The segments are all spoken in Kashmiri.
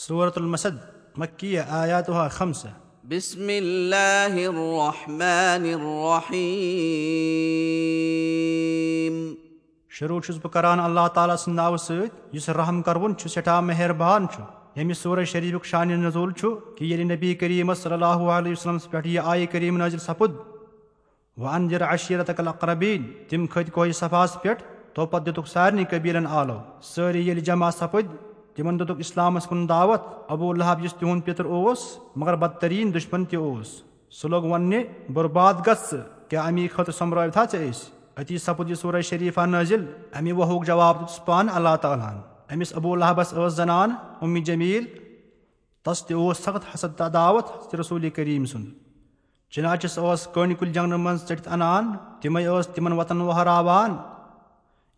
صورت المسد خمسہ بسم الله الرحمن الرحيم. شروع چھُس بہٕ کران اللہ تعالیٰ سٕنٛدِ ناوٕ سۭتۍ یُس رحم کروُن چھُ سٮ۪ٹھاہ مہربان چھُ ییٚمہِ صوٗرہ شریٖفُک شانہِ نظوٗل چھُ کہِ ییٚلہِ نبی کریٖمس صلی اللہُ علیہ وسلمس پٮ۪ٹھ یہِ آیہِ کریٖم نٲظِر سپُد. وۄنۍ انجر اشیٖرت اقربیٖن تِم کھٔتۍ کوہِ صفاہس پٮ۪ٹھ تو پتہٕ دِتُکھ سارنٕے قبیٖلن آلو. سٲری ییٚلہِ جمع سپٕدۍ تِمن دِتُکھ اِسلامس کُن دعوت ابوٗ الحب یُس تِہُنٛد پِتُر اوس مگر بدتریٖن دُشمن تہِ اوس سُہ لوٚگ وننہِ بُرباد گژھ ژٕ کیٛاہ امی خٲطرٕ سۄمبرٲوتھا ژےٚ أسۍ أتی سپُد یہِ صوٗرہ شریٖفا نٲزِل امہِ وُہُک جواب دیُتُس پانہٕ اللہ تعالیٰ ہن أمِس ابوٗ الحبس ٲس زنان اُمی جمیٖل تس تہِ اوس سخت حسد تداوت رسوٗلی کریٖم سُنٛد چِناچس ٲس کٔنۍ کُلۍ جنگلہٕ منٛز ژٔٹِتھ انان تِمے ٲس تِمن وطن وہراوان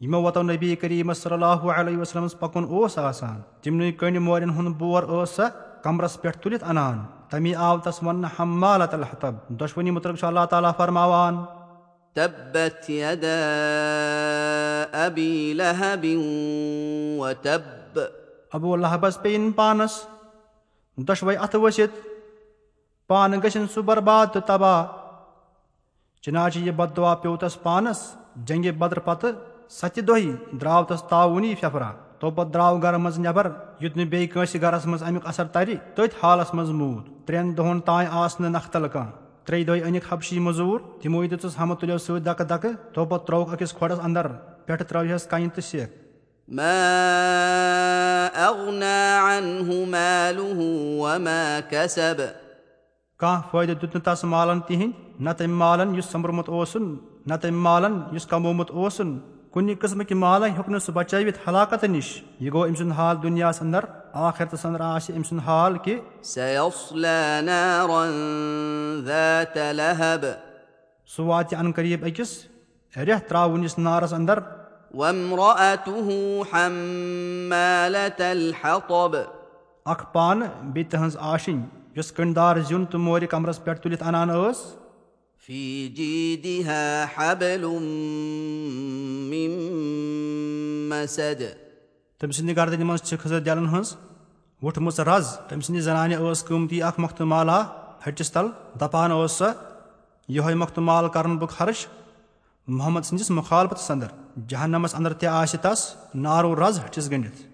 یِمو وتو نبی کریٖمس صلی اللہُ علیہ وسلمس پکُن اوس آسان تِمنٕے کٔنۍ مورٮ۪ن ہُنٛد بور ٲس سۄ کمرس پٮ۪ٹھ تُلِتھ انان تمی آو تس وننہٕ ہمالت الحطب دۄشوٕنی مُتعلق چھُ اللہ تعالیٰ فرماوان تبت يدا ابي لهب وتب ابوٗ الحبس پیٚیِن پانس دۄشوے اتھٕ ؤسِتھ پانہٕ گٔژھِنۍ سُہ برباد تہٕ تباہ چِناچہِ یہِ بدعا پیوٚو تس پانس جنگہِ بدرٕ پتہٕ ستہِ دۄہہِ درٛاو تس تاوُنی پھیپھرا توپت درٛاو گرٕ منٛز نٮ۪بر یُتھ نہٕ بیٚیہِ کٲنٛسہِ گرس منٛز امیُک اثر ترِ تٔتھۍ حالس منٛز موٗد ترٛٮ۪ن دۄہن تانۍ آس نہٕ نختل کانٛہہ ترٛیٚیہِ دۄہہِ أنِکھ حبشی موٚزوٗر تِموے دِژٕس ہمہٕ تُلیو سۭتۍ دکہٕ دکہٕ توپت ترٛووُکھ أکِس کھۄڈس انٛدر پٮ۪ٹھٕ ترٲوہس کنہِ تہٕ سٮ۪کھ کانٛہہ فٲیدٕ دیُت نہٕ تس مالن تِہنٛدۍ نہ تٔمۍ مالن یُس سوٚمبرمُت اوسُن نہ تٔمۍ مالن یُس کمومُت اوسُن کُنہِ قٕسمٕکۍ مالے ہیوٚک نہٕ سُہ بچٲوِتھ ہلاکت نِش یہِ گوٚو أمۍ سُنٛد حال دُنیاہس انٛدر آخرتس انٛدر آسہِ أمۍ سُنٛد حال کہِ سُہ واتہِ ان قریٖب أکِس رٮ۪تھ ترٛاوُنِس نارس انٛدر اکھ پانہٕ بیٚیہِ تٕہنٛز آشِنۍ یۄس کٔنڈۍ دار زیُن تہٕ مورِ کمرس پٮ۪ٹھ تُلِتھ انان ٲس تٔمۍ سٕنٛدِ گردنہِ منٛز چھِ خٔزٕر دِلن ہٕنٛز وٕٹھمٕژ رز تٔمۍ سٕنٛدِ زنانہِ ٲس قۭمتی اکھ مۄختہٕ مالا. ہٹِس تل دپان ٲس سۄ یِہوے مۄختہٕ مال کرن بہٕ خرٕچ محمد سٕنٛدِس مُخالفتس انٛدر جہنمس انٛدر تہِ آسہِ تس نارو رز ہٹِس گٔنڈِتھ